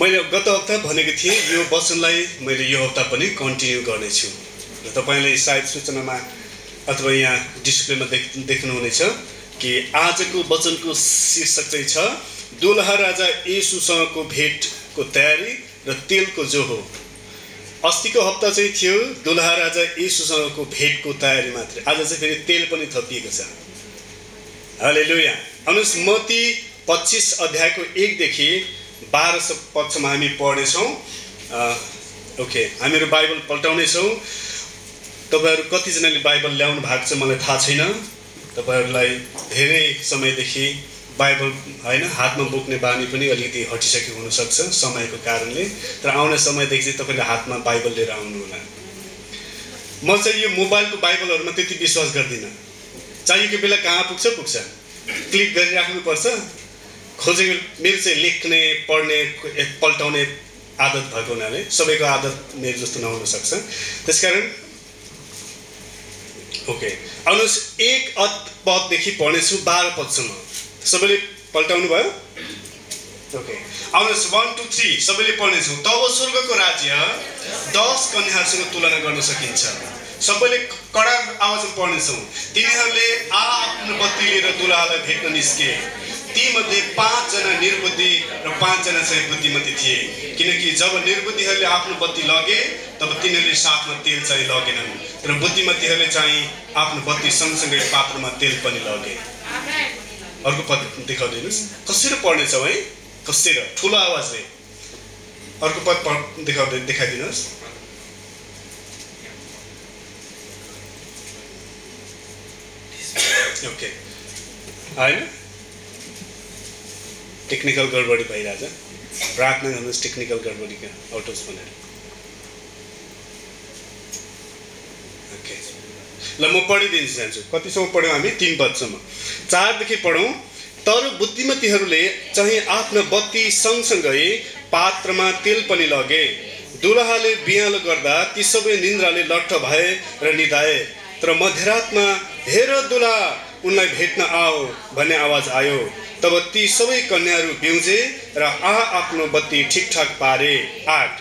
मैले गत हप्ता भनेको थिएँ यो वचनलाई मैले यो हप्ता पनि कन्टिन्यू गर्नेछु। र तपाईँले सायद सूचनामा अथवा यहाँ डिस्प्लेमा देख देख्नुहुनेछ कि आजको वचनको शीर्षक चाहिँ छ दुलहा राजा येसुसँगको भेटको तयारी र तेलको जो हो अस्तिको हप्ता चाहिँ थियो दुलहा राजा येसुसँगको भेटको तयारी मात्रै। आज चाहिँ फेरि तेल पनि थपिएको छ। हले लुया आउनुहोस् मती पच्चिस अध्यायको एकदेखि बाह्र पक्षमा हामी पढ्नेछौँ। ओके हामीहरू बाइबल पल्टाउनेछौँ। तपाईँहरू कतिजनाले बाइबल ल्याउनु भएको छ मलाई थाहा छैन। तपाईँहरूलाई धेरै समयदेखि बाइबल होइन हातमा बोक्ने बानी पनि अलिकति हटिसकेको हुनसक्छ समयको कारणले। तर आउने समयदेखि चाहिँ तपाईँले हातमा बाइबल लिएर आउनु होला म चाहिँ यो मोबाइलको बाइबलहरूमा त्यति विश्वास गर्दिनँ। चाहिएको बेला कहाँ पुग्छ? पुग्छ। क्लिक गरिराख्नुपर्छ। खोजेको मेरो चाहिँ लेख्ने पढ्ने पल्टाउने आदत भएको हुनाले सबैको आदत मेरो जस्तो नहुन सक्छ। त्यसकारण ओके। आउनुहोस् एक अत पददेखि पढ्नेछु बाह्र पदसम्म। सबैले पल्टाउनु भयो? ओके। आउनुहोस् वान टू थ्री सबैले पढ्नेछौँ। तब स्वर्गको राज्य दस कन्याहरूसँग तुलना गर्न सकिन्छ। सबैले कडा आवाजमा पढ्नेछौँ। तिनीहरूले आ आफ्नो बत्ती लिएर दुलालाई भेट्न निस्के। तीमध्ये पाँचजना निर्बुद्धि र पाँचजना चाहिँ बुद्धिमती थिए। किनकि जब निर्बुद्धिहरूले आफ्नो बत्ती लगे तब तिनीहरूले साथमा तेल चाहिँ लगेनन् र बुद्धिमतीहरूले चाहिँ आफ्नो बत्ती सँगसँगै पात्रमा तेल पनि लगे। अर्को पद देखाइदिनुहोस् कसरी पढ्नेछौँ है कसरी? ठुलो आवाजले। अर्को पद देखाउँदै देखाइदिनुहोस्। ओके। होइन टेक्निकल गडबडी भइरहेछ। प्रार्थना गर्नुहोस् टेक्निकल गडबडीका आउटोस् भनेर। ल म पढिदिन्छु जान्छु। कतिसम्म पढ्यौँ हामी? तिन पदसम्म। चारदेखि पढौँ तर बुद्धिमतीहरूले चाहिँ आफ्नो बत्ती सँगसँगै पात्रमा तेल पनि लगे। दुलहाले बिहालो गर्दा ती सबै निन्द्राले लट्ठ भए र निधाए। तर मध्यरातमा हेर दुला! उनलाई भेट्न आओ भन्ने आवाज आयो। तब ती सबै कन्याहरू बिउजे र आ आफ्नो बत्ती ठिकठाक पारे। आठ।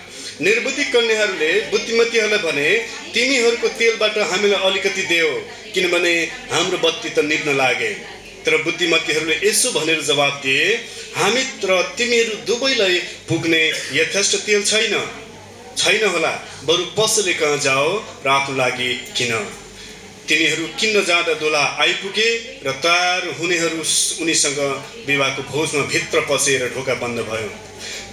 निर्बुद्धि कन्याहरूले बुद्धिमतीहरूलाई भने तिमीहरूको तेलबाट हामीलाई अलिकति देऊ किनभने हाम्रो बत्ती त निप्न लागे। तर बुद्धिमतीहरूले यसो भनेर जवाब दिए हामी र तिमीहरू दुवैलाई पुग्ने यथेष्ट तेल छैन। छैन होला बरु पसले कहाँ जाओ र आफ्नो लागि किन? तिनीहरू किन्न जाँदा दोला आइपुगे र तयार हुनेहरू उनीसँग विवाहको भोजमा भित्र पसेर ढोका बन्द भयो।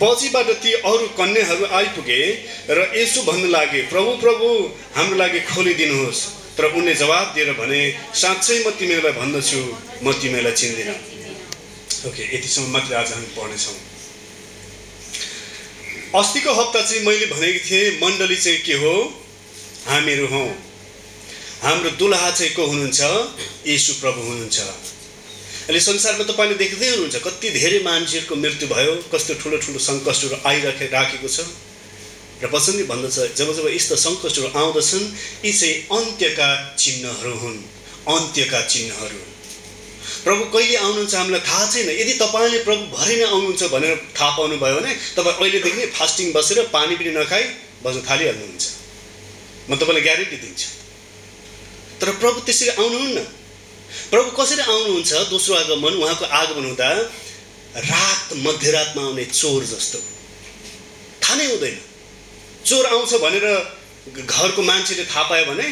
पछिबाट ती अरू कन्याहरू आइपुगे र यसो भन्नु लागे प्रभु प्रभु हाम्रो लागि खोलिदिनुहोस्। तर उनले जवाब दिएर भने साँच्चै म तिमीहरूलाई भन्दछु म तिमीलाई चिन्दिनँ। ओके यतिसम्म मात्रै आज हामी पढ्नेछौँ। अस्तिको हप्ता चाहिँ मैले भनेको थिएँ मण्डली चाहिँ के हो? हामीहरू हौँ। हाम्रो दुलहा चाहिँ को हुनुहुन्छ? यीशु प्रभु हुनुहुन्छ। अहिले संसारमा तपाईँले देख्दै हुनुहुन्छ कति धेरै मान्छेहरूको मृत्यु भयो कस्तो ठुलो ठुलो सङ्कष्टहरू आइराखे राखेको छ। र वचन नै भन्दछ जब जब यस्ता सङ्कष्टहरू आउँदछन् यी चाहिँ अन्त्यका चिन्हहरू हुन् अन्त्यका चिन्हहरू। प्रभु कहिले आउनुहुन्छ हामीलाई थाहा छैन। यदि तपाईँले प्रभु भरे नै आउनुहुन्छ भनेर थाहा पाउनुभयो भने तपाईँ अहिलेदेखि नै फास्टिङ बसेर पानी पनि नखाइ बस्न थालिहाल्नुहुन्छ। म तपाईँलाई ग्यारेन्टी दिन्छु। तर प्रभु त्यसरी आउनुहुन्न। प्रभु कसरी आउनुहुन्छ? दोस्रो आगमन उहाँको आगमन हुँदा रात मध्यरातमा आउने चोर जस्तो। थाहा नै हुँदैन। चोर आउँछ भनेर घरको मान्छेले थाहा पायो भने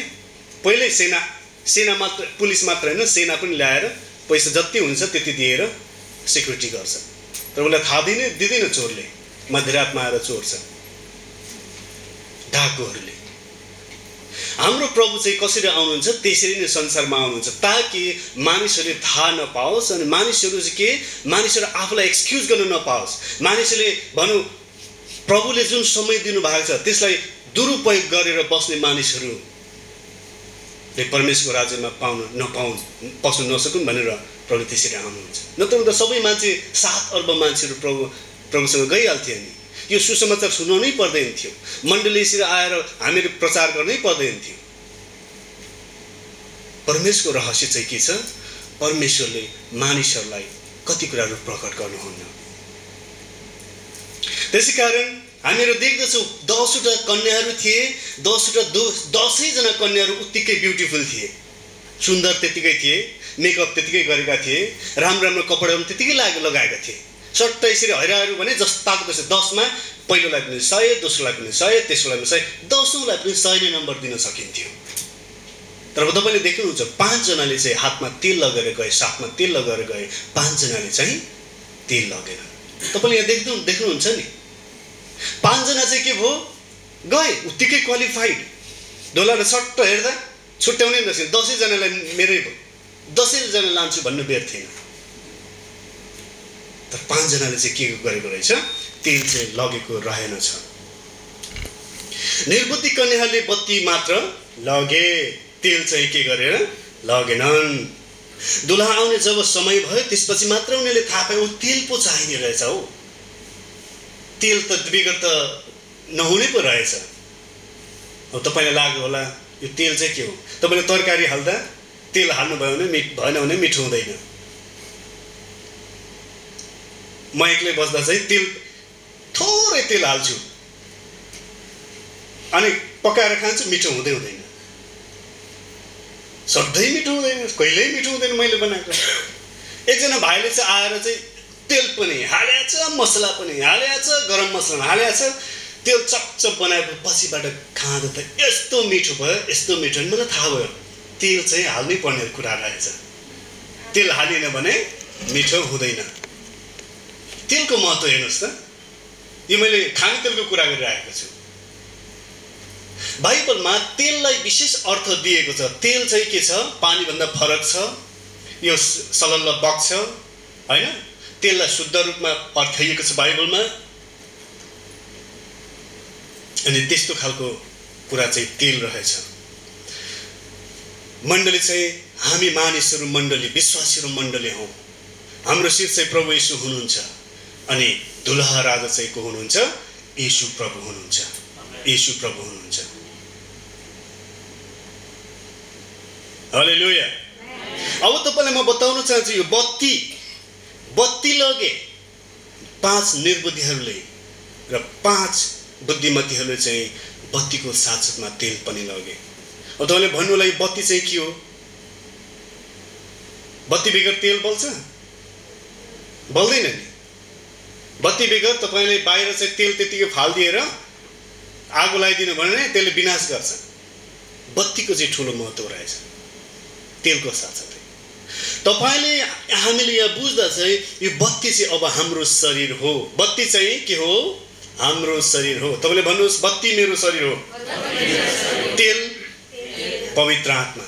पहिल्यै सेना सेना मात्र पुलिस मात्र होइन सेना पनि ल्याएर पैसा जति हुन्छ त्यति दिएर सेक्युरिटी गर्छ। तर उसलाई थाहा दिने दिँदैन चोरले। मध्यरातमा आएर चोर छ डाकुहरूले। हाम्रो प्रभु चाहिँ कसरी आउनुहुन्छ त्यसरी नै संसारमा आउनुहुन्छ ताकि मानिसहरूले थाहा नपाओस् अनि मानिसहरू चाहिँ के मानिसहरू आफूलाई एक्सक्युज गर्न नपाओस्। मानिसहरूले भनौँ प्रभुले जुन समय दिनुभएको छ त्यसलाई दुरुपयोग गरेर बस्ने मानिसहरूले परमेश्वरको राज्यमा पाउन नपाउन् पस्न नसकुन् भनेर प्रभु त्यसरी आउनुहुन्छ। नत्र त सबै मान्छे सात अर्ब मान्छेहरू प्रभु प्रभुसँग गइहाल्थ्यो नि यो सुसमाचार सुनाउनै पर्दैन थियो। मण्डली यसरी आएर हामीहरू प्रचार गर्नै पर्दैन थियो। परमेश्वरको रहस्य चाहिँ के छ? परमेश्वरले मानिसहरूलाई कति कुराहरू प्रकट गर्नुहुन्न। त्यसै कारण हामीहरू देख्दछौँ दसवटा कन्याहरू थिए दसवटा दो दसैँजना कन्याहरू उत्तिकै ब्युटिफुल थिए। सुन्दर त्यत्तिकै थिए मेकअप त्यत्तिकै गरेका थिए राम्रो राम्रो कपडाहरू पनि त्यत्तिकै लाग लगाएका थिए। सट्ट यसरी हैराहरू भने जस्ताको त्यसै दसमा पहिलोलाई पनि सय दोस्रोलाई पनि सय तेस्रोलाई पनि सय दसौँलाई पनि सय नै नम्बर दिन सकिन्थ्यो। तर तपाईँले देख्नुहुन्छ पाँचजनाले चाहिँ हातमा तेल लगेर गए साथमा तेल लगेर गए पाँचजनाले चाहिँ तेल लगेन। तपाईँले यहाँ देख्नु देख्नुहुन्छ नि। पाँचजना चाहिँ के भयो? गए उत्तिकै क्वालिफाइड डोलाएर सट्ट हेर्दा छुट्याउनै नसक्ने दसैँजनालाई मेरै भयो। दसैँजना लान्छु भन्नु बेर थिएन। तर पाँचजनाले चाहिँ के गरेको रहेछ? तेल चाहिँ लगेको रहेनछ निर्बुद्धि कन्याहरूले बत्ती मात्र लगे। तेल चाहिँ के गरेर लगेनन्। दुलहा आउने जब समय भयो त्यसपछि मात्र उनीहरूले थाहा पायो तेल पो चाहिने रहेछ हौ। तेल त बिगर त नहुने पो रहेछ। अब तपाईँलाई लाग्यो होला यो तेल चाहिँ के हो? तपाईँले तरकारी हाल्दा तेल हाल्नुभयो भने मिठ भएन भने मिठो हुँदैन। म एक्लै बस्दा चाहिँ तेल थोरै तेल हाल्छु। अनि पकाएर खान्छु मिठो हुँदै हुँदैन। सधैँ मिठो हुँदैन कहिल्यै मिठो हुँदैन मैले बनाएको। एकजना भाइले चाहिँ आएर चाहिँ तेल पनि हालेछ मसला पनि हालेछ गरम मसला हालेछ। तेल चपचप बनाएको पछिबाट खाँदा त यस्तो मिठो भयो यस्तो मिठो भने मलाई थाहा भयो तेल चाहिँ हाल्नै पर्ने कुरा रहेछ। तेल हालिएन भने मिठो हुँदैन। तेलको महत्त्व हेर्नुहोस् त। यो मैले खाने तेलको कुरा गरिरहेको छु। बाइबलमा तेललाई विशेष अर्थ दिएको छ। तेल चाहिँ के छ? पानीभन्दा फरक छ। यो सलल्ल बग्छ होइन? तेललाई शुद्ध रूपमा अर्थाइएको छ बाइबलमा। अनि त्यस्तो खालको कुरा चाहिँ तेल रहेछ। मण्डली चाहिँ हामी मानिसहरू मण्डली विश्वासीहरू मण्डली हौँ। हाम्रो शिर चाहिँ प्रभु यीशु हुनुहुन्छ। अनि दुलहा राजा चाहिँ को हुनुहुन्छ? यीशु प्रभु हुनुहुन्छ। यीशु प्रभु हुनुहुन्छ। हले लुया अब तपाईँलाई म बताउन चाहन्छु यो बत्ती। बत्ती लगे। पाँच निर्बुद्धिहरूले र पाँच बुद्धिमतीहरूले चाहिँ बत्तीको साथसाथमा तेल पनि लगे। अब तपाईँले भन्नुलाई बत्ती चाहिँ के हो? बत्ती बेगर तेल बल्छ? बल्दैन नि। बत्ती बेगर तपाईँले बाहिर चाहिँ तेल त्यतिकै फालिदिएर आगो लगाइदिनु भने त्यसले विनाश गर्छ। बत्तीको चाहिँ ठुलो महत्त्व रहेछ। तेलको साथसाथै तपाईँले हामीले यहाँ बुझ्दा चाहिँ यो बत्ती चाहिँ अब हाम्रो शरीर हो। बत्ती चाहिँ के हो? हाम्रो शरीर हो। तपाईँले भन्नुहोस् बत्ती मेरो शरीर हो। तेल पवित्र आत्मा।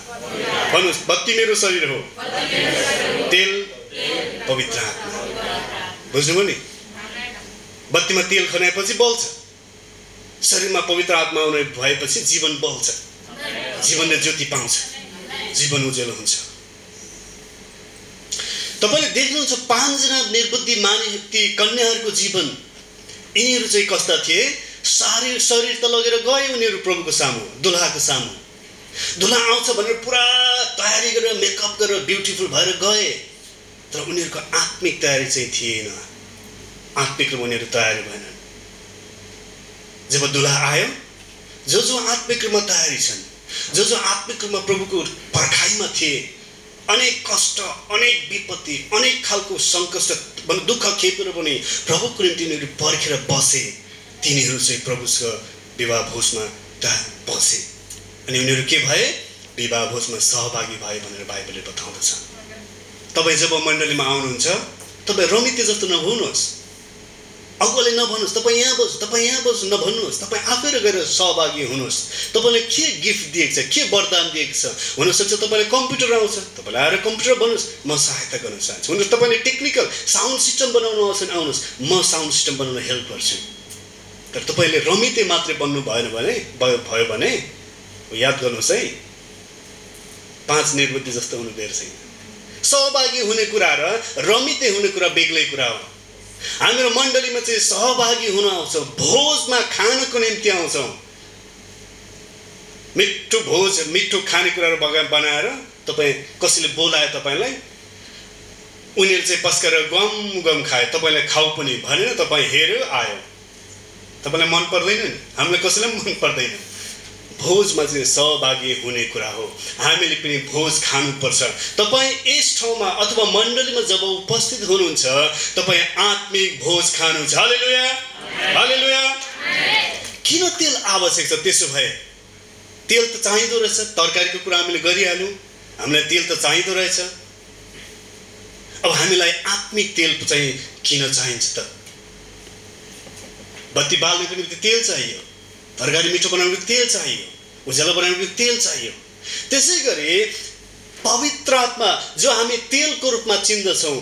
भन्नुहोस् बत्ती मेरो शरीर हो। तेल पवित्र आत्मा। बुझ्नुभयो नि? बत्तीमा तेल खनाएपछि बल्छ। शरीरमा पवित्र आत्मा आउने भएपछि जीवन बल्छ। जीवनले ज्योति पाउँछ। जीवन उज्यालो हुन्छ। तपाईँले देख्नुहुन्छ पाँचजना निर्बुद्धि मानि ती कन्याहरूको जीवन। यिनीहरू चाहिँ कस्ता थिए? शरीर शरीर त लगेर गए उनीहरू प्रभुको सामु दुल्हाको सामु। दुल्हा आउँछ भनेर पुरा तयारी गरेर मेकअप गरेर ब्युटिफुल भएर गए। तर उनीहरूको आत्मिक तयारी चाहिँ थिएन। आत्मिक रूपमा उनीहरू तयारी भएनन् जब दुल्हा आयो जो जो आत्मिक रूपमा तयारी छन् जो जो आत्मिक रूपमा प्रभुको पर्खाइमा थिए अनेक कष्ट अनेक विपत्ति अनेक खालको सङ्कष्ट दुःख खेपेर पनि प्रभुको निम्ति उनीहरू पर्खेर बसे तिनीहरू चाहिँ प्रभुसँग विवाह भोजमा बसे। अनि उनीहरू के भए? विवाह भोजमा सहभागी भए भनेर बाइबलले बताउँदछ। तपाईँ जब मण्डलीमा आउनुहुन्छ तपाईँ रमिते जस्तो नहुनुहोस् अरूले नभन्नुहोस् तपाईँ यहाँ बस्नु तपाईँ यहाँ बस्नु नभन्नुहोस् तपाईँ आफै गएर सहभागी हुनुहोस्। तपाईँले के गिफ्ट दिएको छ के वरदान दिएको छ? हुनसक्छ तपाईँले कम्प्युटर आउँछ। तपाईँले आएर कम्प्युटर भन्नुहोस् म सहायता गर्न चाहन्छु। हुनुहोस् तपाईँले टेक्निकल साउन्ड सिस्टम बनाउनु आउँछ भने आउनुहोस् म साउन्ड सिस्टम बनाउन हेल्प गर्छु। तर तपाईँले रमिते मात्रै बन्नु भएन भने भयो भने याद गर्नुहोस् है पाँच निर्वृत्ति जस्तो हुनु छैन। सहभागी हुने कुरा र रमिते हुने कुरा बेग्लै कुरा हो। हामीहरू मण्डलीमा चाहिँ सहभागी हुन आउँछौँ भोजमा खानको निम्ति आउँछौँ। मिठो भोज मिठो खानेकुराहरू बगा बनाएर तपाईँ कसैले बोलायो तपाईँलाई उनीहरू चाहिँ पस्केर गम गम खायो। तपाईँलाई खाऊ पनि भनेर तपाईँ हेऱ्यो आयो। तपाईँलाई मन पर्दैन नि। हामीलाई कसैलाई पनि मन पर्दैन। भोजमा चाहिँ सहभागी हुने कुरा हो। हामीले पनि भोज खानुपर्छ। तपाईँ यस ठाउँमा अथवा मण्डलीमा जब उपस्थित हुनुहुन्छ तपाईँ आत्मिक भोज हालेलुया। किन तेल आवश्यक छ? त्यसो भए तेल त चाहिँदो रहेछ। तरकारीको कुरा हामीले गरिहाल्यौँ। हामीलाई तेल त चाहिँदो रहेछ। अब हामीलाई आत्मिक तेल चाहिँ किन चाहिन्छ त? बत्ती बाल्नको निम्ति तेल चाहियो। तरकारी मिठो बनाउनको तेल चाहियो उज्यालो बनाउनको तेल चाहियो। त्यसै गरी पवित्र आत्मा जो हामी तेलको रूपमा चिन्दछौँ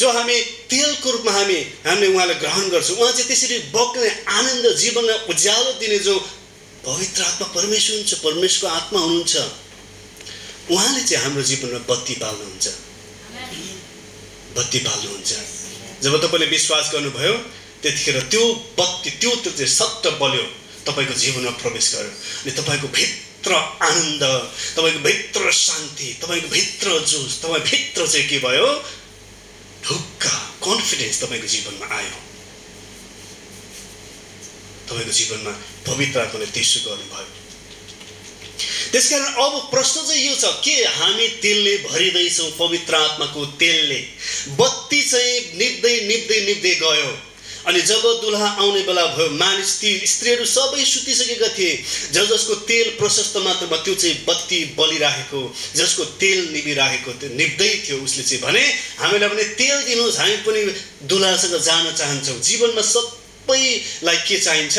जो हामी तेलको रूपमा हामी हामीले उहाँलाई ग्रहण गर्छौँ उहाँ चाहिँ त्यसरी बग्ने आनन्द जीवनलाई उज्यालो दिने जो पवित्र आत्मा परमेश्वर हुनुहुन्छ परमेश्वरको आत्मा हुनुहुन्छ उहाँले चाहिँ हाम्रो जीवनमा बत्ती बाल्नुहुन्छ। बत्ती बाल्नुहुन्छ। जब तपाईँले विश्वास गर्नुभयो त्यतिखेर त्यो बत्ती त्यो त्यो चाहिँ सट्ट बल्यो। तपाईँको जीवनमा प्रवेश गर्यो। अनि तपाईँको भित्र आनन्द तपाईँको भित्र शान्ति तपाईँको भित्र जोस तपाईँ भित्र चाहिँ के भयो? ढुक्क कन्फिडेन्स तपाईँको जीवनमा आयो। तपाईँको जीवनमा पवित्र आत्माले त्यसो गर्नुभयो। त्यसकारण अब प्रश्न चाहिँ यो छ के हामी तेलले भरिँदैछौँ पवित्र आत्माको तेलले? बत्ती चाहिँ निप्दै निप्दै निप्दै गयो। अनि जब दुलहा आउने बेला भयो मानिस ती स्त्रीहरू सबै सुतिसकेका थिए। ज जसको तेल प्रशस्त मात्रामा त्यो चाहिँ बत्ती बलिराखेको जसको तेल निभिराखेको त्यो निप्दै थियो उसले चाहिँ भने हामीलाई पनि तेल दिनुहोस् हामी पनि दुलहासँग जान चाहन्छौँ। जीवनमा सबैलाई के चाहिन्छ?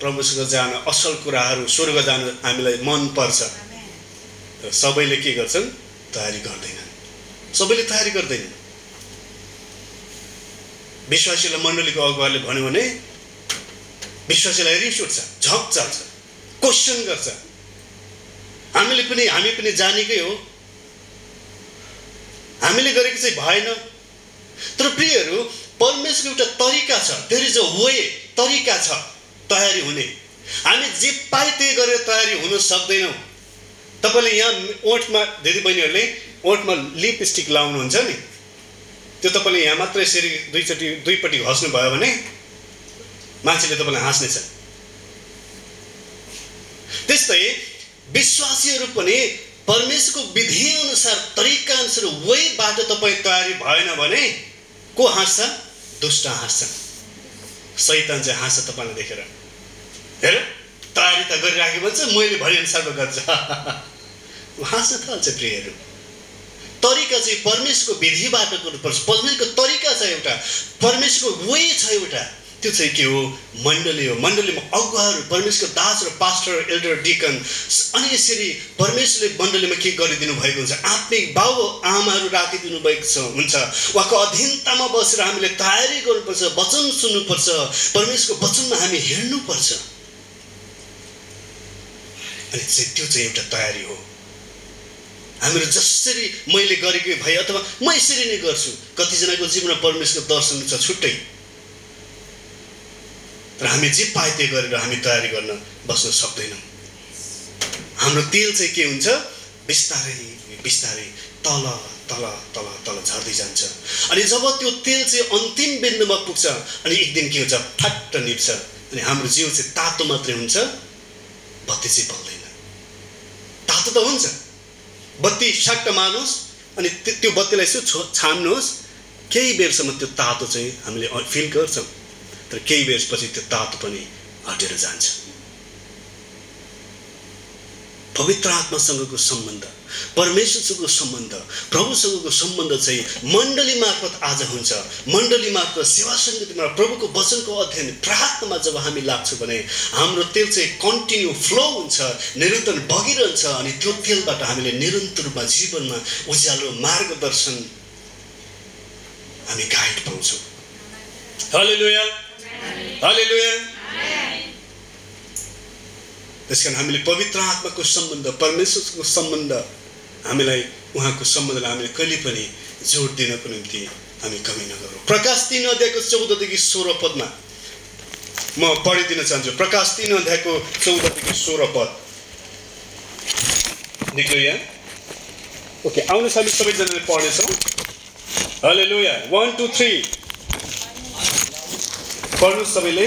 प्रभुसँग जान असल कुराहरू स्वर्ग जान हामीलाई मनपर्छ सबैले के गर्छन्? तयारी गर्दैनन्। सबैले तयारी गर्दैनन्। विश्वासीलाई मण्डलीको अगुवाले भन्यो भने विश्वासीलाई रिस उठ्छ झक चल्छ क्वेसन गर्छ। हामीले पनि हामी पनि जानेकै हो। हामीले गरेको चाहिँ भएन। तर प्रियहरू परमेश्वरको एउटा तरिका छ। देयर इज अ वे तरिका छ तयारी हुने। हामी जे पाए त्यही गरेर तयारी हुन सक्दैनौँ। तपाईँले यहाँ ओठमा दिदीबहिनीहरूले ओठमा लिपस्टिक लाउनुहुन्छ नि? त्यो तपाईँले यहाँ मात्र यसरी दुईचोटि दुईपट्टि घस्नु भयो भने मान्छेले तपाईँलाई हाँस्नेछ। त्यस्तै विश्वासीहरू पनि परमेश्वरको विधि अनुसार तरिका अनुसार वेबाट तपाईँ तयारी भएन भने को हाँस्छ? दुष्ट हाँस्छ। सैतान चाहिँ हाँस्छ तपाईँलाई देखेर। हेर तयारी त गरिराख्यो भने चाहिँ मैले भनेअनुसारमा गर्छ। हाँस्न थाल्छ प्रियहरू। तरिका चाहिँ परमेश्वरको विधिबाट गर्नुपर्छ। परमेश्वरको तरिका छ एउटा। परमेश्वरको वे छ एउटा। त्यो चाहिँ के हो? मण्डली हो। मण्डलीमा अगुवाहरू परमेश्वरको दास र पास्टर एल्डर डिकन अनि यसरी परमेश्वरले मण्डलीमा के गरिदिनु भएको हुन्छ? आत्मिक बाउ आमाहरू राखिदिनु भएको छ हुन्छ? उहाँको अधीनतामा बसेर हामीले तयारी गर्नुपर्छ वचन सुन्नुपर्छ। परमेश्वरको वचनमा हामी हिँड्नुपर्छ अनि चाहिँ त्यो चाहिँ एउटा तयारी हो। हामीहरू जसरी मैले गरेको भए अथवा म यसरी नै गर्छु कतिजनाको जीवनमा परमेश्वरको दर्शन छ छुट्टै। र हामी जे पाए त्यो गरेर हामी तयारी गर्न बस्न सक्दैनौँ। हाम्रो तेल चाहिँ के हुन्छ? बिस्तारै बिस्तारै तल तल तल तल झर्दै जान्छ। अनि जब त्यो तेल चाहिँ अन्तिम बिन्दुमा पुग्छ अनि एक दिन के हुन्छ? ठट्ट निप्छ। अनि हाम्रो जिउ चाहिँ तातो मात्रै हुन्छ। बत्ती चाहिँ बल्दैन। तातो त हुन्छ। बत्ती सट्ट मार्नुहोस् अनि त्यो बत्तीलाई यसो छो छाम्नुहोस् केही बेरसम्म त्यो तातो चाहिँ हामीले फिल गर्छौँ। तर केही बेरपछि त्यो तातो पनि हटेर जान्छ। पवित्र आत्मासँगको सम्बन्ध परमेश्वरसँगको सम्बन्ध प्रभुसँगको सम्बन्ध चाहिँ मण्डली मार्फत आज हुन्छ। मण्डली मार्फत सेवा सङ्गीतमा प्रभुको वचनको अध्ययन प्रार्थनामा जब हामी लाग्छौँ भने हाम्रो तेल चाहिँ कन्टिन्यू फ्लो हुन्छ निरन्तर बगिरहन्छ अनि त्यो तेलबाट हामीले निरन्तर रूपमा जीवनमा उज्यालो मार्गदर्शन हामी गाइड पाउँछौँ। हालेलुया हालेलुया त्यस कारण हामीले पवित्र आत्माको सम्बन्ध परमेश्वरको सम्बन्ध हामीलाई उहाँको सम्बन्धलाई हामीले कहिले पनि जोड दिनको निम्ति हामी कमी नगरौँ। प्रकाश तिन अध्यायको चौधदेखि सोह्र पदमा म पढिदिन चाहन्छु। प्रकाश तिन अध्यायको चौधदेखि सोह्र पद। निक्ल्यो यहाँ ओके आउनुहोस् हामी सबैजनाले पढ्नेछौँ। हले लुया वान टू थ्री पढ्नुहोस् सबैले।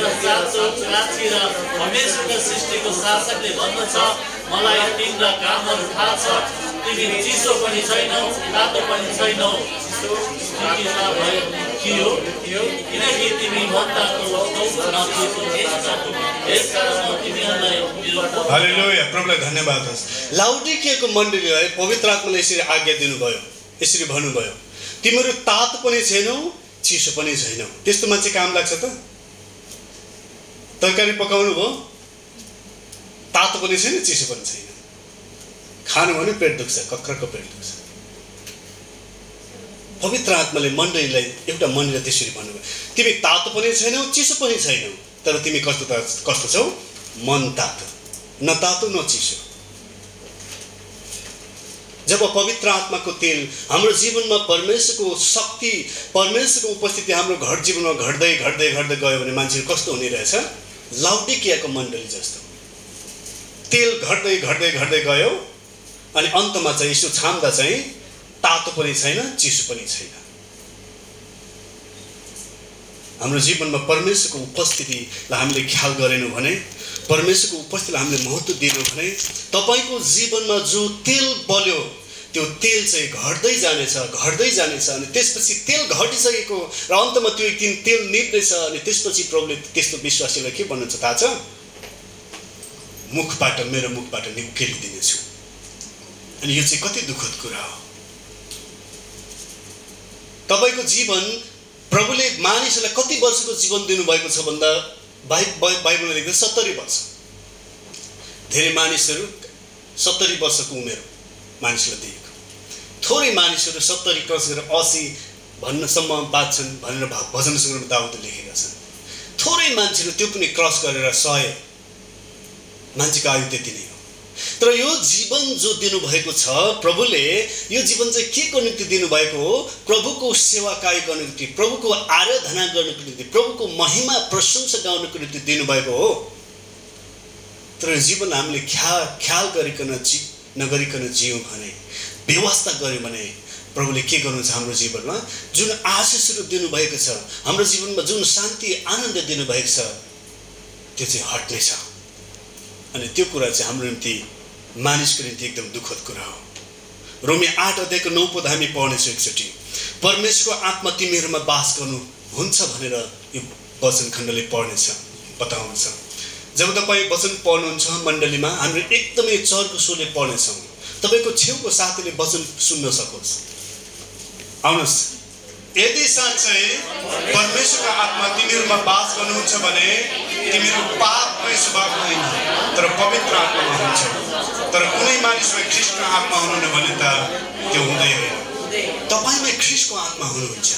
र साँचो साक्षी र परमेश्वरका सृष्टिको शासकले भन्दछ मलाई तिम्रा कामहरू थाहा छ तिमी चिसो पनि छैनौ तातो पनि छैनौ किनकि तिमी मण्डलीलाई पवित्र आत्माले यसरी आज्ञा दिनुभयो। यसरी भन्नुभयो तिमीहरू तातो पनि छैनौ चिसो पनि छैनौ। त्यस्तो मान्छे काम लाग्छ त। तरकारी पकाउनु भयो। तातो पनि छैन चिसो पनि छैन। खानु भने पेट दुख्छ कक्रको पेट दुख्छ। पवित्र आत्माले मण्डलीलाई एउटा मण्डलीलाई त्यसरी भन्नुभयो तिमी तातो पनि छैनौ चिसो पनि छैनौ तर तिमी कस्तो कस्तो छौ? मन तातो। न तातो न चिसो। जब पवित्र आत्माको तेल हाम्रो जीवनमा परमेश्वरको शक्ति परमेश्वरको उपस्थिति हाम्रो घर जीवनमा घट्दै घट्दै घट्दै गयो भने मान्छेहरू कस्तो हुने रहेछ? लाउडिकियाको मण्डली जस्तो। तेल घट्दै घट्दै घट्दै गयो अनि अन्तमा चाहिँ यसो छाम्दा चाहिँ तातो पनि छैन चिसो पनि छैन। हाम्रो जीवनमा परमेश्वरको उपस्थितिलाई हामीले ख्याल गरेनौँ भने परमेश्वरको उपस्थितिलाई हामीले महत्त्व दियौँ भने तपाईँको जीवनमा जो तेल बल्यो त्यो तेल चाहिँ घट्दै जानेछ घट्दै जानेछ अनि त्यसपछि तेल घटिसकेको र अन्तमा त्यो एक दिन तेल निप्नेछ अनि त्यसपछि प्रभुले त्यस्तो विश्वासीलाई के भन्नुहुन्छ थाहा छ? मुखबाट मेरो मुखबाट निकेलिदिनेछु अनि यो चाहिँ कति दुःखद कुरा हो। तपाईँको जीवन प्रभुले मानिसहरूलाई कति वर्षको जीवन दिनुभएको छ भन्दा बाइ बाइ- बाइबलमा लेख्दा सत्तरी वर्ष। धेरै मानिसहरू सत्तरी वर्षको उमेर मानिसलाई दिएको थोरै मानिसहरू सत्तरी क्रस गरेर असी भन्नसम्म बाँच्छन् भनेर भजन सङ्ग्रहमा दाउदले लेखेका छन्। थोरै मान्छेहरू त्यो पनि क्रस गरेर सय मान्छेको आयु त्यति नै हो। तर यो जीवन जो दिनुभएको छ प्रभुले यो जीवन चाहिँ के को निम्ति दिनुभएको हो? प्रभुको सेवाकाय गर्नको निम्ति प्रभुको आराधना गर्नको निम्ति प्रभुको महिमा प्रशंसा गाउनको निम्ति दिनुभएको हो। तर जीवन हामीले ख्याल ख्याल गरिकन जी नगरिकन जियौँ भने व्यवस्था गऱ्यौँ भने प्रभुले के गर्नुहुन्छ हाम्रो जीवनमा? जुन आशिषहरू दिनुभएको छ हाम्रो जीवनमा जुन शान्ति आनन्द दिनुभएको छ त्यो चाहिँ हट्नेछ अनि त्यो कुरा चाहिँ हाम्रो निम्ति मानिसको निम्ति एकदम दुःखद कुरा हो। रोमी आठ अध्यायको नौ पद हामी पढ्नेछौँ एकचोटि। परमेश्वरको आत्मा तिमीहरूमा बास गर्नु हुन्छ भनेर यो वचन खण्डले पढ्नेछ बताउनेछ। जब तपाईँ वचन पढ्नुहुन्छ मण्डलीमा हाम्रो एकदमै चर्को स्वरले पढ्नेछौँ। तपाईँको छेउको साथीले वचन सुन्न सकोस्। आउनुहोस्। यदि साँच्चै परमेश्वरको आत्मा तिमीहरूमा बास गर्नुहुन्छ भने तिमीहरू पापमै स्वभाव होइन तर पवित्र आत्मामा हुन्छ तर कुनै मानिसमा ख्रिस्टको आत्मा हुनुहुन्न भने त त्यो हुँदै होइन तपाईँमा ख्रिस्टको आत्मा हुनुहुन्छ।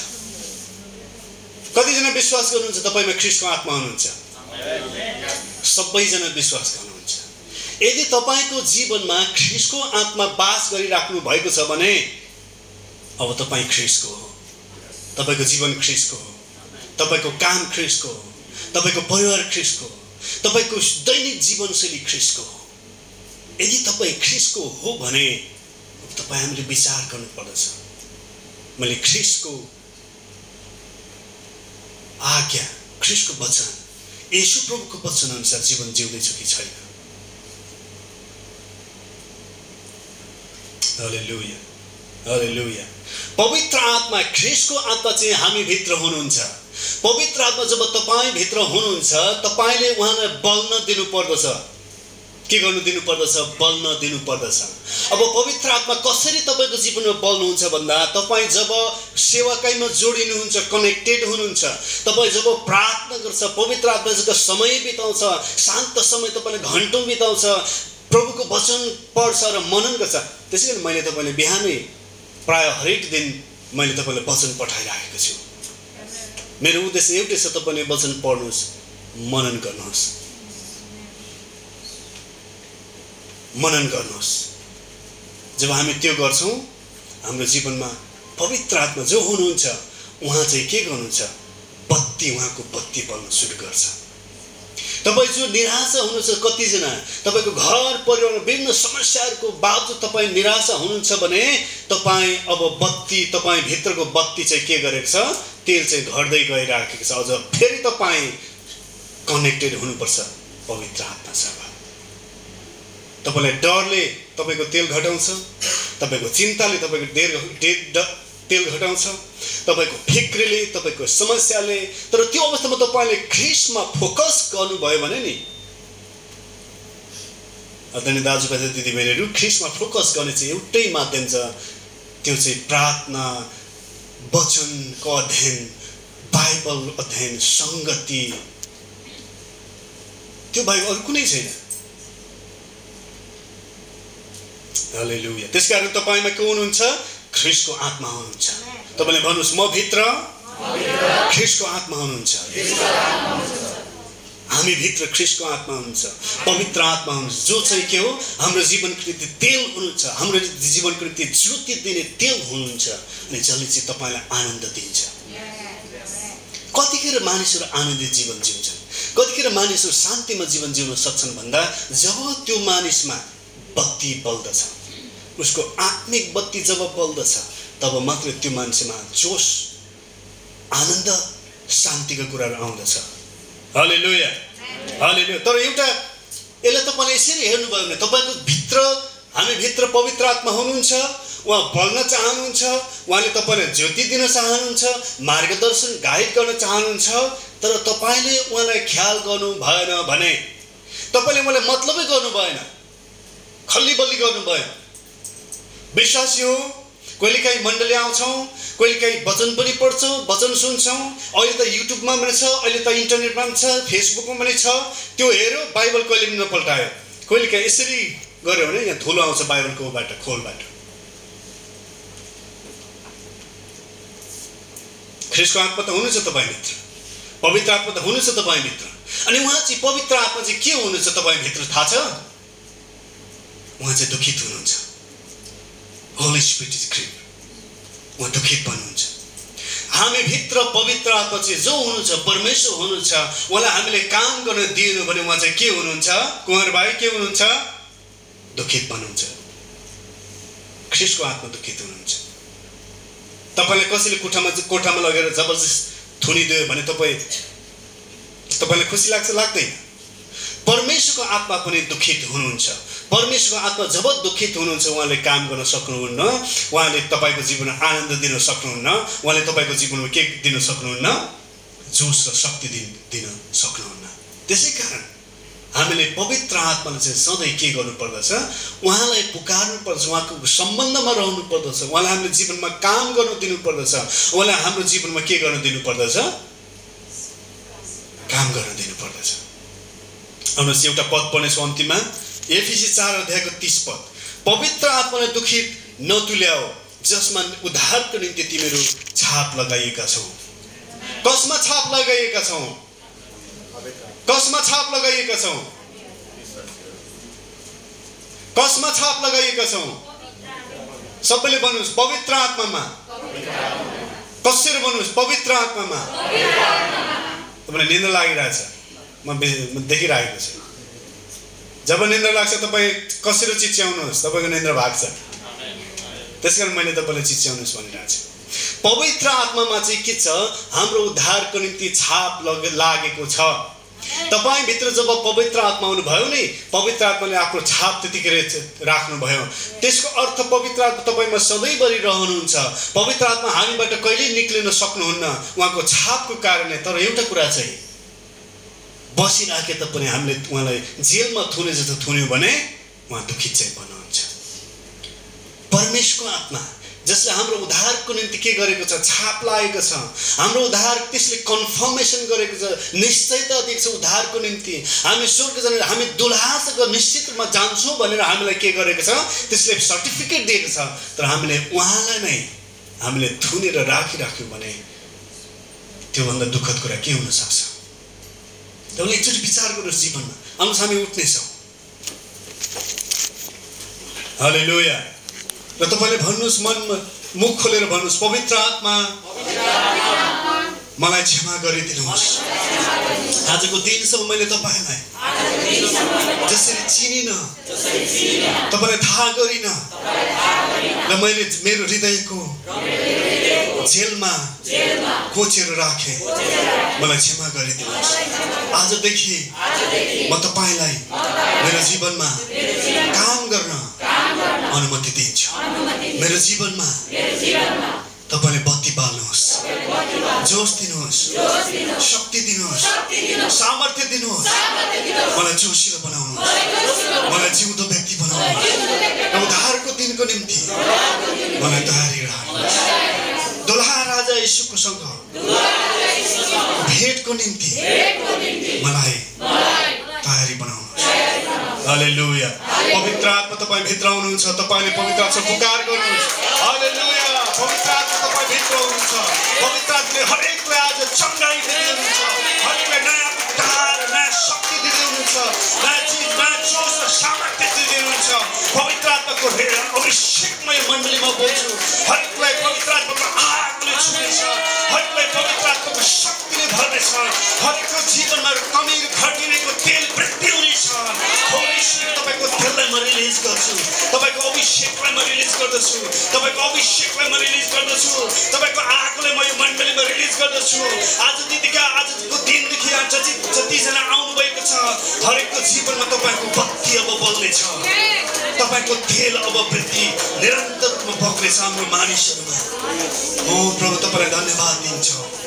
कतिजना विश्वास गर्नुहुन्छ तपाईँमा ख्रिस्टको आत्मा हुनुहुन्छ? सबैजना विश्वास गर्नुहुन्छ। यदि तपाईँको जीवनमा ख्रिस्टको आत्मा बास गरिराख्नु भएको छ भने अब तपाईँ ख्रिस्टको हो। तपाईँको जीवन ख्रिस्टको हो। तपाईँको काम ख्रिस्टको हो। तपाईँको परिवार ख्रिस्टको हो। तपाईँको दैनिक जीवनशैली ख्रिस्टको हो। यदि तपाईँ ख्रिस्टको हो भने तपाईँ हामीले विचार गर्नुपर्दछ। मैले ख्रिस्टको आज्ञा ख्रिस्टको वचन यसु प्रभुको वचन अनुसार जीवन जिउँदैछु कि छैन? हालेलुया हालेलुया पवित्र आत्मा ख्रिस्टको आत्मा चाहिँ हामीभित्र हुनुहुन्छ। पवित्र आत्मा जब तपाईँभित्र हुनुहुन्छ तपाईँले उहाँलाई बल्न दिनुपर्दछ। के गर्नु दिनुपर्दछ? बल्न दिनुपर्दछ। अब पवित्र आत्मा कसरी तपाईँको जीवनमा बल्नुहुन्छ भन्दा तपाईँ जब सेवाकाईमा जोडिनुहुन्छ कनेक्टेड हुनुहुन्छ तपाईँ जब प्रार्थना गर्छ पवित्र आत्मासँग समय बिताउँछ शान्त समय तपाईँले घन्टौँ बिताउँछ प्रभुको वचन पढ्छ र मनन गर्छ। त्यसै गरी मैले तपाईँले बिहानै प्राय हरेक दिन मैले तपाईँलाई वचन पठाइराखेको छु। मेरो उद्देश्य एउटै छ तपाईँले वचन पढ्नुहोस् मनन गर्नुहोस्। मनन गर्नुहोस्। जब हामी त्यो गर्छौँ हाम्रो जीवनमा पवित्र आत्मा जो हुनुहुन्छ उहाँ चाहिँ के गर्नुहुन्छ? बत्ती उहाँको बत्ती बल्न सुरु गर्छ। तपाईँ जो निराशा हुनुहुन्छ कतिजना। तपाईँको घर परिवारमा विभिन्न समस्याहरूको बावजुद तपाईँ निराशा हुनुहुन्छ भने तपाईँ अब बत्ती तपाईँ भित्रको बत्ती चाहिँ के गरेको छ? तेल चाहिँ घट्दै गइराखेको छ। अझ फेरि तपाईँ कनेक्टेड हुनुपर्छ पवित्र आत्मासँग तपाईँलाई डरले तपाईँको तेल घटाउँछ तपाईँको चिन्ताले तपाईँको डेर तेल घटाउँछ तपाईँको फिक्रीले तपाईँको समस्याले तर त्यो अवस्थामा तपाईँले ख्रिसमा फोकस गर्नुभयो भने नि। आदरणीय दाजुभाइ दिदीबहिनीहरू ख्रिसमा फोकस गर्ने चाहिँ एउटै माध्यम छ। त्यो चाहिँ प्रार्थना वचनको अध्ययन बाइबल अध्ययन सङ्गति। त्यो बाहेक अरू कुनै छैन। हालेलुया। त्यस कारण तपाईँमा के हुनुहुन्छ? ख्रिसको आत्मा हुनुहुन्छ। तपाईँले भन्नुहोस् म भित्र? ख्रिसको आत्मा हुनुहुन्छ। हामी भित्र ख्रिसको आत्मा हुनुहुन्छ। पवित्र आत्मा हुनुहुन्छ। जो चाहिँ के हो हाम्रो जीवनको निम्ति तेल हुनुहुन्छ। हाम्रो जीवनको निम्ति ज्योति दिने तेल हुनुहुन्छ। अनि जसले चाहिँ तपाईँलाई आनन्द दिन्छ। कतिखेर मानिसहरू आनन्दित जीवन जिउँछन्? कतिखेर मानिसहरू शान्तिमा जीवन जिउन सक्छन् भन्दा जब त्यो मानिसमा बत्ती बल्दछ उसको आत्मिक बत्ती जब बल्दछ तब मात्र त्यो मान्छेमा जोस आनन्द शान्तिको कुराहरू आउँदछ। हले लुया हले तर एउटा यसलाई तपाईँले यसरी हेर्नुभयो भने तपाईँको भित्र हामी भित्र पवित्र आत्मा हुनुहुन्छ उहाँ बल्न चाहनुहुन्छ उहाँले तपाईँलाई ज्योति दिन चाहनुहुन्छ मार्गदर्शन गाइड गर्न चाहनुहुन्छ तर तपाईँले उहाँलाई ख्याल गर्नु भएन भने तपाईँले उहाँलाई मतलबै गर्नु भएन खल्ली बल्ली गर्नु भएन। विश्वासी हो। कहिलेकाहीँ मण्डली आउँछौँ कहिलेकाहीँ वचन पनि पढ्छौँ वचन सुन्छौँ। अहिले त युट्युबमा पनि छ अहिले त इन्टरनेटमा पनि छ फेसबुकमा पनि छ। त्यो हेऱ्यो बाइबल कहिले पनि नपल्टायो। कहिलेकाहीँ यसरी गऱ्यो भने यहाँ धुलो आउँछ बाइबलको बाट खोलबाट। ख्रिसको आत्मा त हुनुहुन्छ तपाईँभित्र पवित्र आत्मा त हुनुहुन्छ तपाईँभित्र अनि उहाँ चाहिँ पवित्र आत्मा चाहिँ के हुनुहुन्छ तपाईँभित्र थाहा छ? उहाँ चाहिँ दुखित हुनुहुन्छ। होली स्पिरिट इज ग्रिप उहाँ दुखित बन्नुहुन्छ। हामी भित्र पवित्र आत्मा चाहिँ जो हुनुहुन्छ परमेश्वर हुनुहुन्छ उहाँलाई हामीले काम गर्न दिएन भने उहाँ चाहिँ के हुनुहुन्छ? कुमार भाइ के हुनुहुन्छ? दुखित बन्नुहुन्छ। ख्रिसको आत्मा दुखित हुनुहुन्छ। तपाईँलाई कसैले कोठामा कोठामा लगेर जबरजस्त थुनिदियो भने तपाईँ तपाईँलाई खुसी लाग्छ लाग्दैन। परमेश्वरको आत्मा पनि दुखित हुनुहुन्छ। परमेश्वरको आत्मा जब दुखित हुनुहुन्छ उहाँले काम गर्न सक्नुहुन्न। उहाँले तपाईँको जीवनमा आनन्द दिन सक्नुहुन्न। उहाँले तपाईँको जीवनमा के दिन सक्नुहुन्न? जोस र शक्ति दिन दिन सक्नुहुन्न। त्यसै कारण हामीले पवित्र आत्माले चाहिँ सधैँ के गर्नु पर्दछ उहाँलाई पुकार्नु पर्दछ उहाँको सम्बन्धमा रहनु पर्दछ उहाँलाई हामीले जीवनमा काम गर्नु दिनु पर्दछ उहाँलाई हाम्रो जीवनमा के गर्नु दिनु पर्दछ काम गर्न दिनु पर्दछ आउनुहोस् एउटा पद पढ्नेछु अन्तिममा। एफिसी चार अध्यायको तिस पद। पवित्र आत्मालाई दुखित नतुल्याओ जसमा उद्धारको निम्ति तिमीहरू छाप लगाइएका छौ। कसमा छाप लगाइएका छौ? कसमा छाप लगाइएका छौ? कसमा छाप लगाइएका छौ? सबैले भन्नुहोस् पवित्र आत्मामा। कसरी भन्नुहोस् पवित्र आत्मामा? तपाईँलाई निन्द्रा लागिरहेछ। म देखिरहेको छु। जब निन्द्रा लाग्छ तपाईँ कसरी चिच्याउनुहोस्? तपाईँको निन्द्रा भाग्छ। त्यस कारण मैले तपाईँलाई चिच्याउनुहोस् भनिरहेको छु। पवित्र आत्मामा चाहिँ के छ? हाम्रो उद्धारको निम्ति छाप लग लागेको छ। तपाईँभित्र जब पवित्र आत्मा आउनुभयो नि पवित्र आत्माले आफ्नो छाप त्यतिखेर राख्नुभयो। त्यसको अर्थ पवित्र आत्मा तपाईँमा सधैँभरि रहनुहुन्छ। पवित्र आत्मा हामीबाट कहिल्यै निक्लिन सक्नुहुन्न। उहाँको छापको कारणले। तर एउटा कुरा चाहिँ बसिराखे तापनि हामीले उहाँलाई जेलमा थुने जस्तो थुन्यौँ भने उहाँ दुखित चाहिँ भन्नुहुन्छ परमेशको आत्मा जसले हाम्रो उद्धारको निम्ति के गरेको छ छाप लागेको छ हाम्रो उद्धार त्यसले कन्फर्मेसन गरेको छ निश्चयता दिएको छ उद्धारको निम्ति। हामी स्वर्ग जाने हामी दुलहासँग निश्चित रूपमा जान्छौँ भनेर हामीलाई के गरेको छ त्यसले सर्टिफिकेट दिएको छ तर हामीले उहाँलाई नै हामीले थुनेर राखिराख्यौँ भने त्योभन्दा दुःखद कुरा के हुनसक्छ? तपाईँले एकचोटि विचार गर्नुहोस् जीवनमा आउनुहोस् हामी उठ्नेछौँ। हले लोया र तपाईँले भन्नुहोस् मनमा मुख खोलेर भन्नुहोस् पवित्र आत्मा मलाई क्षमा गरिदिनुहोस्। आजको दिनसम्म मैले तपाईँलाई जसरी चिनिन तपाईँलाई थाहा गरिन र मैले मेरो हृदयको जेलमा कोचेर राखेँ। मलाई क्षमा गरिदिनुहोस्। आजदेखि म तपाईँलाई मेरो जीवनमा काम गर्न अनुमति दिन्छु। मेरो जीवनमा तपाईँले बत्ती बाल्नुहोस्। जोस दिनुहोस्। शक्ति दिनुहोस्। सामर्थ्य दिनुहोस्। मलाई जोसिलो बनाउनुहोस्। मलाई जिउँदो व्यक्ति बनाउनुहोस्। उद्धारको दिनको निम्ति मलाई तयारी राख्नुहोस्। दुलहा राजा यीशुको सँग भेटको निम्ति मलाई तयारी बनाउनुहोस्। हालेलुया। पवित्र आत्मा तपाईँ भित्र हुनुहुन्छ तपाईँले पवित्र आत्मा पुकार गर्नुहोस् हालेलुया। पवित्र आत्मा तपाईँ भित्र हुनुहुन्छ। पवित्र आत्माले हरेकलाई आज चङ्गाइ दिँदै हुनुहुन्छ हरेकलाई नयाँ उद्धार नयाँ शक्ति दिँदै हुनुहुन्छ नयाँ चिज नयाँ जोस र सामर्थ्य दिँदै हुनुहुन्छ पवित्र आत्माको अभिषेकमय मण्डलीमा बोल्छु तपाईँको अभिषेकलाई म रिलिज गर्दछु। तपाईँको आगोले म यो मण्डलीमा रिलिज गर्दछु। आज दिदीका आजको दिनदेखि आज जति जतिजना आउनुभएको छ हरेकको जीवनमा तपाईँको बत्ती अब बल्नेछ। तपाईँको तेल अब वृद्धि निरन्तर रूपमा बग्नेछ हाम्रो मानिसहरूमा। हो प्रभु तपाईँलाई धन्यवाद दिन्छौँ।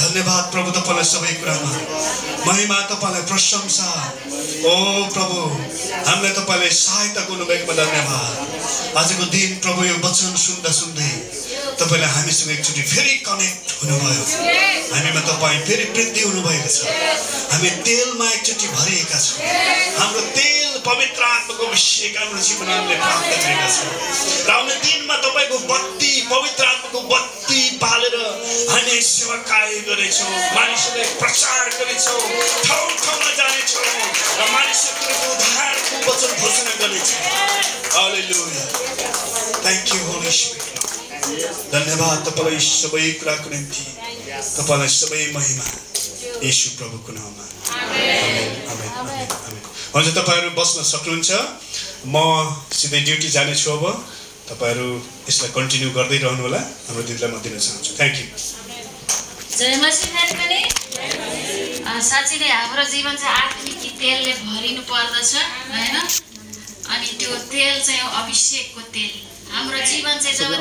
धन्यवाद प्रभु तपाईँलाई सबै कुरामा। महिमा तपाईँलाई प्रशंसा। ओ प्रभु हामीलाई तपाईँले सहायता गर्नुभएकोमा धन्यवाद। आजको दिन प्रभु यो वचन सुन्दा सुन्दै तपाईँले हामीसँग एकचोटि फेरि कनेक्ट हुनुभयो। हामीमा तपाईँ फेरि वृद्धि हुनुभएको छ। हामी तेलमा एकचोटि भरिएका छौँ। हाम्रो तेल पवित्र आत्माको अभिषेक हाम्रो जीवनमा हामीले प्राप्त गरेका छौँ। र आउने दिनमा तपाईँको बत्ती पवित्र आत्माको बत्ती पालेर हामी सेवा कार्य गरेछौँ। मानिसहरूलाई प्रचार गरेछौँ। ठाउँ ठाउँमा जानेछौँ। र मानिसहरूको उद्धारको वचन घोषणा गर्नेछौँ you, Holy Spirit. धन्यवाद तपाईँलाई सबै कुराको निम्ति। तपाईँलाई सबै महिमा। येशू प्रभुको नाउँमा हजुर तपाईँहरू बस्न सक्नुहुन्छ। म सिधै ड्युटी जानेछु अब। तपाईँहरू यसलाई कन्टिन्यू गर्दै रहनु होला हाम्रो दिदीलाई म दिन चाहन्छु। थ्याङ्क यू साँच्चै नै हाम्रो जीवन चाहिँ आत्मिक तेलले भरिनु पर्दछ होइन? अनि त्यो तेल चाहिँ अभिषेकको तेल। हाम्रो जीवन चाहिँ जब